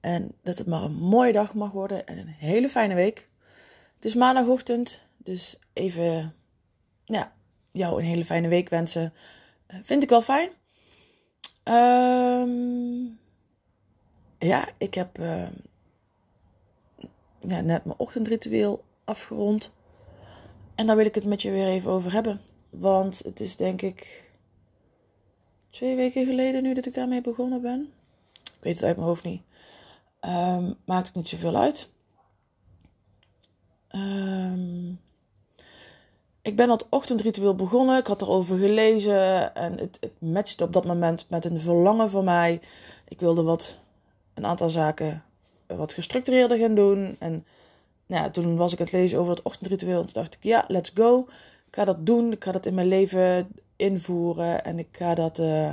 En dat het maar een mooie dag mag worden en een hele fijne week. Het is maandagochtend, dus even ja, jou een hele fijne week wensen. Eh, vind ik wel fijn. Ehm, ja, ik heb ehm, ja, net mijn ochtendritueel afgerond. En daar wil ik het met je weer even over hebben. Want het is denk ik twee weken geleden nu dat ik daarmee begonnen ben. Ik weet het uit mijn hoofd niet. Um, maakt het niet zoveel uit. Um, ik ben dat ochtendritueel begonnen. Ik had erover gelezen. En het, het matchte op dat moment met een verlangen van mij. Ik wilde wat, een aantal zaken wat gestructureerder gaan doen. En nou ja, toen was ik aan het lezen over het ochtendritueel. En toen dacht ik, ja, let's go. Ik ga dat doen. Ik ga dat in mijn leven invoeren. En ik ga dat uh,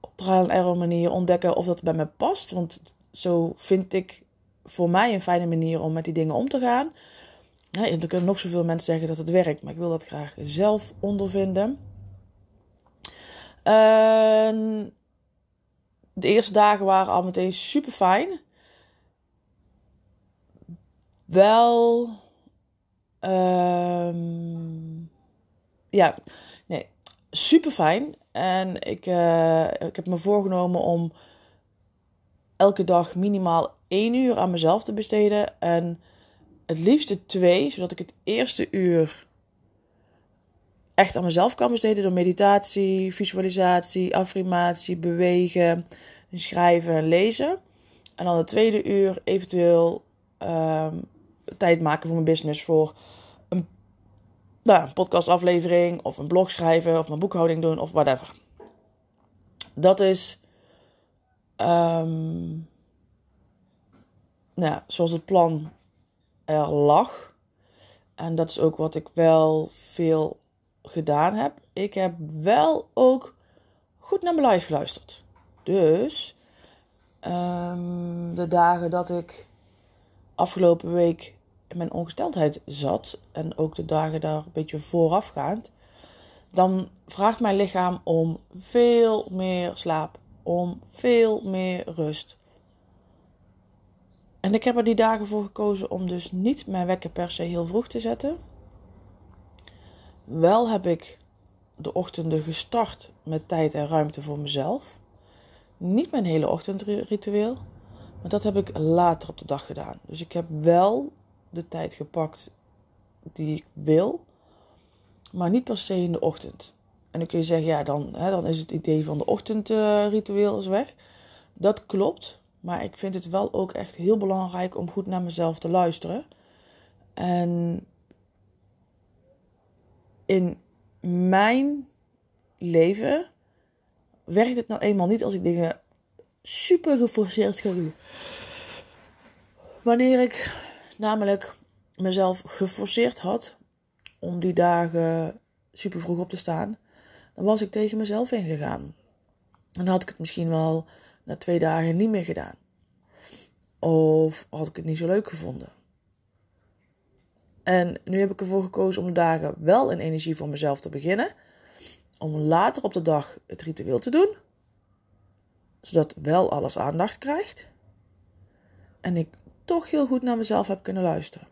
op trial and error manier ontdekken of dat bij me past. Want zo vind ik voor mij een fijne manier om met die dingen om te gaan. Ja, er kunnen nog zoveel mensen zeggen dat het werkt, maar ik wil dat graag zelf ondervinden. De eerste dagen waren al meteen super fijn. Wel. Uh, ja, nee, super fijn. En ik, uh, ik heb me voorgenomen om elke dag minimaal één uur aan mezelf te besteden. En het liefste twee, zodat ik het eerste uur echt aan mezelf kan besteden door meditatie, visualisatie, affirmatie, bewegen, schrijven en lezen. En dan het tweede uur eventueel um, tijd maken voor mijn business, voor een, nou, podcastaflevering of een blog schrijven of mijn boekhouding doen of whatever. Dat is um, nou, zoals het plan er lag. En dat is ook wat ik wel veel gedaan heb. Ik heb wel ook goed naar mijn live geluisterd. Dus um, de dagen dat ik afgelopen week in mijn ongesteldheid zat. En ook de dagen daar een beetje voorafgaand. Dan vraagt mijn lichaam om veel meer slaap om veel meer rust. En ik heb er die dagen voor gekozen om dus niet mijn wekker per se heel vroeg te zetten. Wel heb ik de ochtenden gestart met tijd en ruimte voor mezelf. Niet mijn hele ochtendritueel, maar dat heb ik later op de dag gedaan. Dus ik heb wel de tijd gepakt die ik wil, maar niet per se in de ochtend. En dan kun je zeggen, ja, dan, hè, dan is het idee van de ochtendritueel is weg. Dat klopt, maar ik vind het wel ook echt heel belangrijk om goed naar mezelf te luisteren. En in mijn leven werkt het nou eenmaal niet als ik dingen super geforceerd ga doen. Wanneer ik namelijk mezelf geforceerd had om die dagen super vroeg op te staan, dan was ik tegen mezelf ingegaan. En dan had ik het misschien wel na twee dagen niet meer gedaan. Of had ik het niet zo leuk gevonden. En nu heb ik ervoor gekozen om de dagen wel in energie voor mezelf te beginnen. Om later op de dag het ritueel te doen. Zodat wel alles aandacht krijgt. En ik toch heel goed naar mezelf heb kunnen luisteren.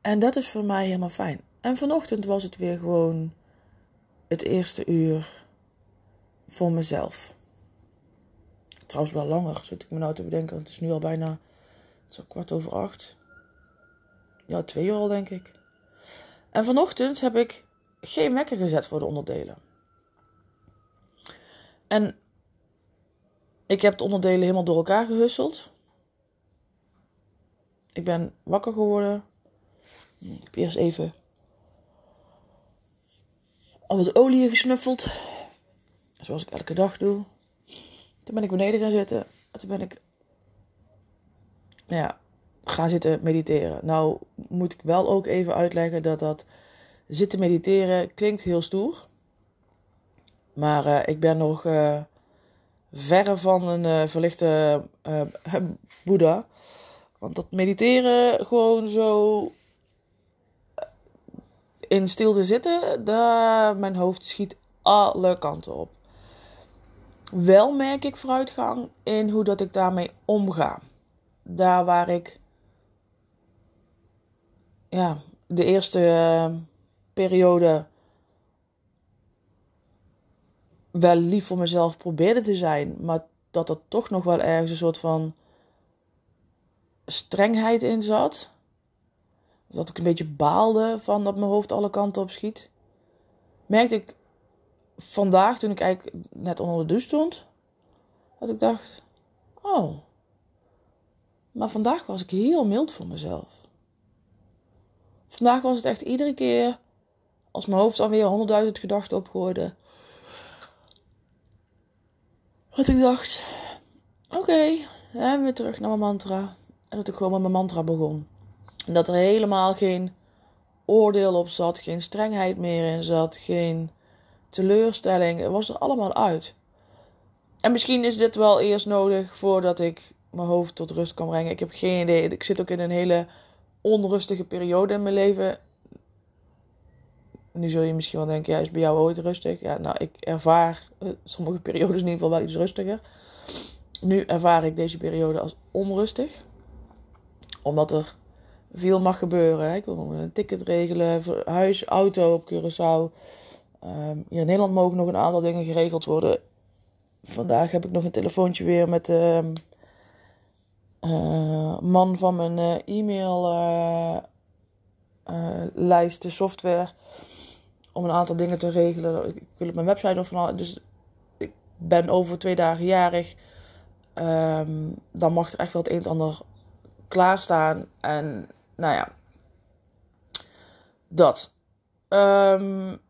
En dat is voor mij helemaal fijn. En vanochtend was het weer gewoon het eerste uur voor mezelf. Trouwens wel langer, zit ik me nou te bedenken. Het is nu al bijna, al kwart over acht. Ja, twee uur al denk ik. En vanochtend heb ik geen wekker gezet voor de onderdelen. En ik heb de onderdelen helemaal door elkaar gehusseld. Ik ben wakker geworden. Ik heb eerst even al wat olie gesnuffeld. Zoals ik elke dag doe. Toen ben ik beneden gaan zitten. En toen ben ik ja, gaan zitten mediteren. Nou moet ik wel ook even uitleggen dat dat zitten mediteren klinkt heel stoer. Maar uh, ik ben nog uh, verre van een uh, verlichte Boeddha. Want dat mediteren gewoon zo in stilte zitten, daar mijn hoofd schiet alle kanten op. Wel merk ik vooruitgang in hoe dat ik daarmee omga. Daar waar ik ja, de eerste periode wel lief voor mezelf probeerde te zijn, maar dat er toch nog wel ergens een soort van strengheid in zat. Dat ik een beetje baalde van dat mijn hoofd alle kanten op schiet. Merkte ik vandaag, toen ik eigenlijk net onder de douche stond, dat ik dacht: Oh, maar vandaag was ik heel mild voor mezelf. Vandaag was het echt iedere keer als mijn hoofd alweer honderdduizend gedachten opgooide. Dat ik dacht: Oké, okay, weer terug naar mijn mantra. En dat ik gewoon met mijn mantra begon. Dat er helemaal geen oordeel op zat, geen strengheid meer in zat, geen teleurstelling. Het was er allemaal uit. En misschien is dit wel eerst nodig voordat ik mijn hoofd tot rust kan brengen. Ik heb geen idee. Ik zit ook in een hele onrustige periode in mijn leven. Nu zul je misschien wel denken, ja, is bij jou ooit rustig? Ja, nou, ik ervaar eh, sommige periodes in ieder geval wel iets rustiger. Nu ervaar ik deze periode als onrustig. Omdat er veel mag gebeuren. Ik wil een ticket regelen, huis, auto op Curaçao. Um, hier in Nederland mogen nog een aantal dingen geregeld worden. Vandaag heb ik nog een telefoontje weer met de uh, man van mijn uh, e-mail uh, lijst, de software. Om een aantal dingen te regelen. Ik wil op mijn website nog van Dus ik ben over twee dagen jarig. Um, dan mag er echt wel het een en ander klaarstaan. En nou ja, dat. Um,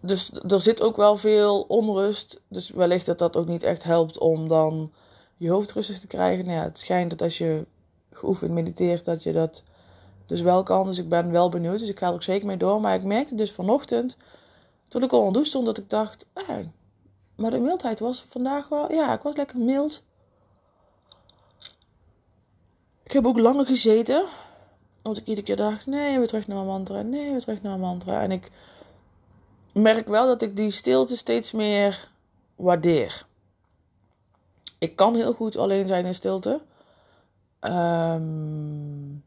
dus er zit ook wel veel onrust. Dus wellicht dat dat ook niet echt helpt om dan je hoofd rustig te krijgen. Nou ja, het schijnt dat als je geoefend mediteert, dat je dat dus wel kan. Dus ik ben wel benieuwd. Dus ik ga er ook zeker mee door. Maar ik merkte dus vanochtend, toen ik al aan stond, dat ik dacht... Eh, maar de mildheid was vandaag wel... Ja, ik was lekker mild. Ik heb ook langer gezeten. Omdat ik iedere keer dacht, nee, weer terug naar mijn mantra. Nee, weer terug naar mijn mantra. En ik merk wel dat ik die stilte steeds meer waardeer. Ik kan heel goed alleen zijn in stilte. Um,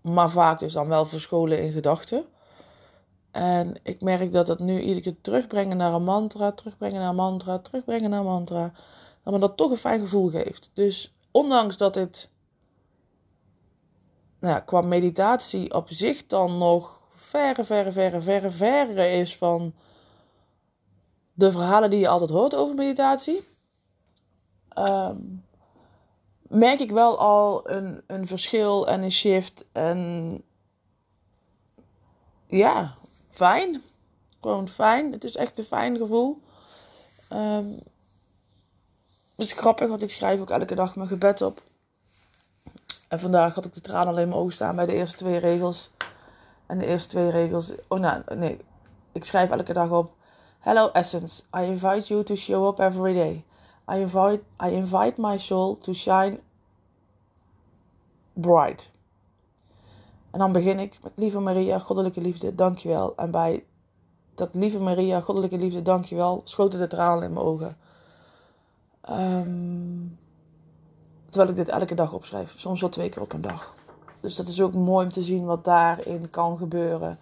maar vaak dus dan wel verscholen in gedachten. En ik merk dat dat nu iedere keer terugbrengen naar een mantra, terugbrengen naar een mantra, terugbrengen naar een mantra, dat me dat toch een fijn gevoel geeft. Dus ondanks dat het nou qua meditatie op zich dan nog verre, verre, verre, verre, verre is van de verhalen die je altijd hoort over meditatie. Ehm, merk ik wel al een, een verschil en een shift. En ja, fijn. Gewoon fijn. Het is echt een fijn gevoel. Um, het is grappig, want ik schrijf ook elke dag mijn gebed op. En vandaag had ik de tranen alleen maar ogen staan bij de eerste twee regels. En de eerste twee regels. Oh nou, nee. Ik schrijf elke dag op. Hello Essence, I invite you to show up every day. I invite, I invite my soul to shine bright. En dan begin ik met Lieve Maria, Goddelijke Liefde, dankjewel. En bij dat Lieve Maria, Goddelijke Liefde, dankjewel, schoten de tranen in mijn ogen. Um, terwijl ik dit elke dag opschrijf, soms wel twee keer op een dag. Dus dat is ook mooi om te zien wat daarin kan gebeuren.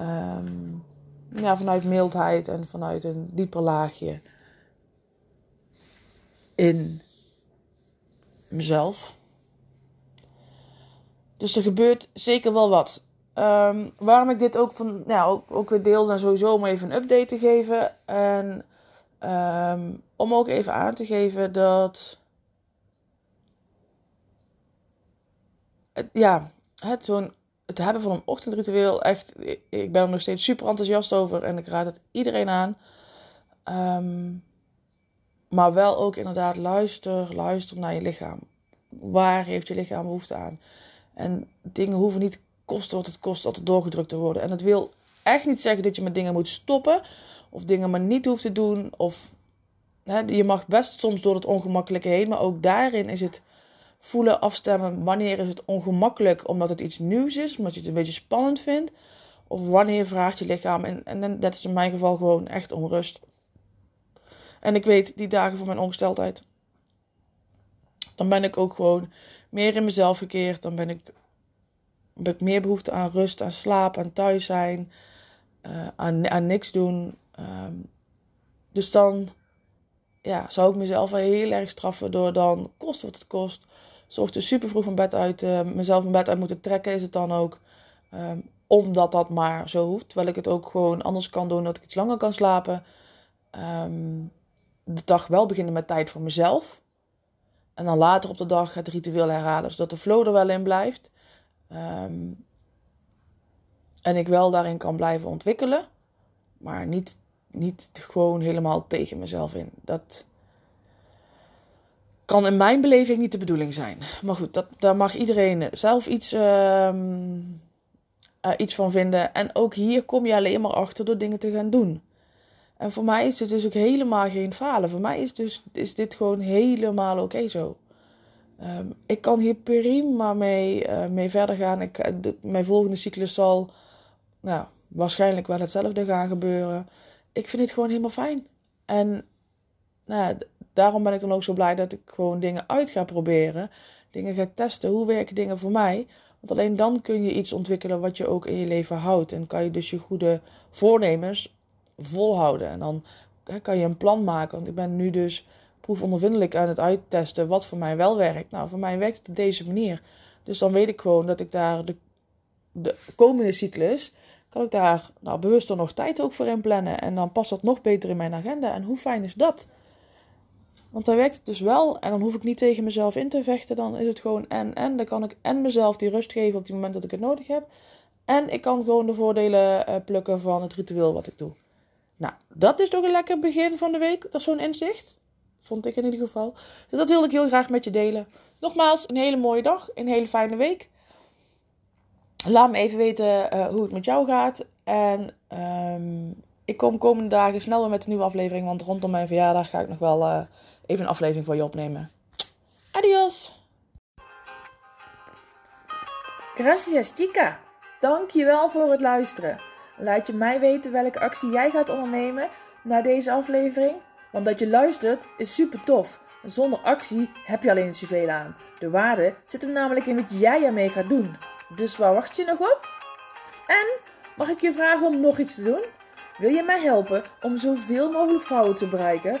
Um, ja, vanuit mildheid en vanuit een dieper laagje in mezelf. Dus er gebeurt zeker wel wat. ehm, waarom ik dit ook, van, ja, ook, ook weer deel, zijn sowieso om even een update te geven. En ehm, om ook even aan te geven dat. Ja, het, zo'n, het hebben van een ochtendritueel, echt, ik ben er nog steeds super enthousiast over en ik raad het iedereen aan. Um, maar wel ook inderdaad luister, luister naar je lichaam. Waar heeft je lichaam behoefte aan? En dingen hoeven niet kosten wat het kost altijd doorgedrukt te worden. En dat wil echt niet zeggen dat je met dingen moet stoppen. Of dingen maar niet hoeft te doen. Of hè, je mag best soms door het ongemakkelijke heen. Maar ook daarin is het voelen, afstemmen. Wanneer is het ongemakkelijk omdat het iets nieuws is. Omdat je het een beetje spannend vindt. Of wanneer vraagt je lichaam. En, en dat is in mijn geval gewoon echt onrust. En ik weet, die dagen van mijn ongesteldheid. Dan ben ik ook gewoon meer in mezelf gekeerd. Dan ben ik, heb ik meer behoefte aan rust, aan slaap, aan thuis zijn. Uh, aan, aan niks doen. Um, dus dan ja, zou ik mezelf wel heel erg straffen door dan, kost wat het kost, dus super vroeg van bed uit, uh, mezelf van bed uit moeten trekken is het dan ook. Um, omdat dat maar zo hoeft. Terwijl ik het ook gewoon anders kan doen, dat ik iets langer kan slapen. Um, de dag wel beginnen met tijd voor mezelf. En dan later op de dag het ritueel herhalen, zodat de flow er wel in blijft. Um, en ik wel daarin kan blijven ontwikkelen, maar niet, niet gewoon helemaal tegen mezelf in. Dat kan in mijn beleving niet de bedoeling zijn. Maar goed, dat, daar mag iedereen zelf iets, um, uh, iets van vinden. En ook hier kom je alleen maar achter door dingen te gaan doen. En voor mij is het dus ook helemaal geen falen. Voor mij is, dus, is dit gewoon helemaal oké zo. Um, ik kan hier prima mee, uh, mee verder gaan. Ik, eh, mijn volgende cyclus zal nou, waarschijnlijk wel hetzelfde gaan gebeuren. Ik vind het gewoon helemaal fijn. En nou, daarom ben ik dan ook zo blij dat ik gewoon dingen uit ga proberen. Dingen ga testen. Hoe werken dingen voor mij? Want alleen dan kun je iets ontwikkelen wat je ook in je leven houdt. En kan je dus je goede voornemens volhouden. En dan kan je een plan maken. Want ik ben nu dus proefondervindelijk aan het uittesten wat voor mij wel werkt. Nou, voor mij werkt het op deze manier. Dus dan weet ik gewoon dat ik daar de, de komende cyclus, kan ik daar nou, bewust nog tijd ook voor inplannen. En dan past dat nog beter in mijn agenda. En hoe fijn is dat? Want dan werkt het dus wel. En dan hoef ik niet tegen mezelf in te vechten. Dan is het gewoon en en. Dan kan ik en mezelf die rust geven op het moment dat ik het nodig heb. En ik kan gewoon de voordelen uh, plukken van het ritueel wat ik doe. Nou, dat is toch een lekker begin van de week. Dat is zo'n inzicht. Vond ik in ieder geval. Dus dat wilde ik heel graag met je delen. Nogmaals, een hele mooie dag. Een hele fijne week. Laat me even weten uh, hoe het met jou gaat. En um, ik kom komende dagen snel weer met een nieuwe aflevering. Want rondom mijn verjaardag ga ik nog wel uh, even een aflevering voor je opnemen. Adios! Gracias, chica. Dankjewel voor het luisteren. Laat je mij weten welke actie jij gaat ondernemen na deze aflevering. Want dat je luistert is super tof. Zonder actie heb je alleen zoveel aan. De waarde zit hem namelijk in wat jij ermee gaat doen. Dus waar wacht je nog op? En mag ik je vragen om nog iets te doen? Wil je mij helpen om zoveel mogelijk vrouwen te bereiken?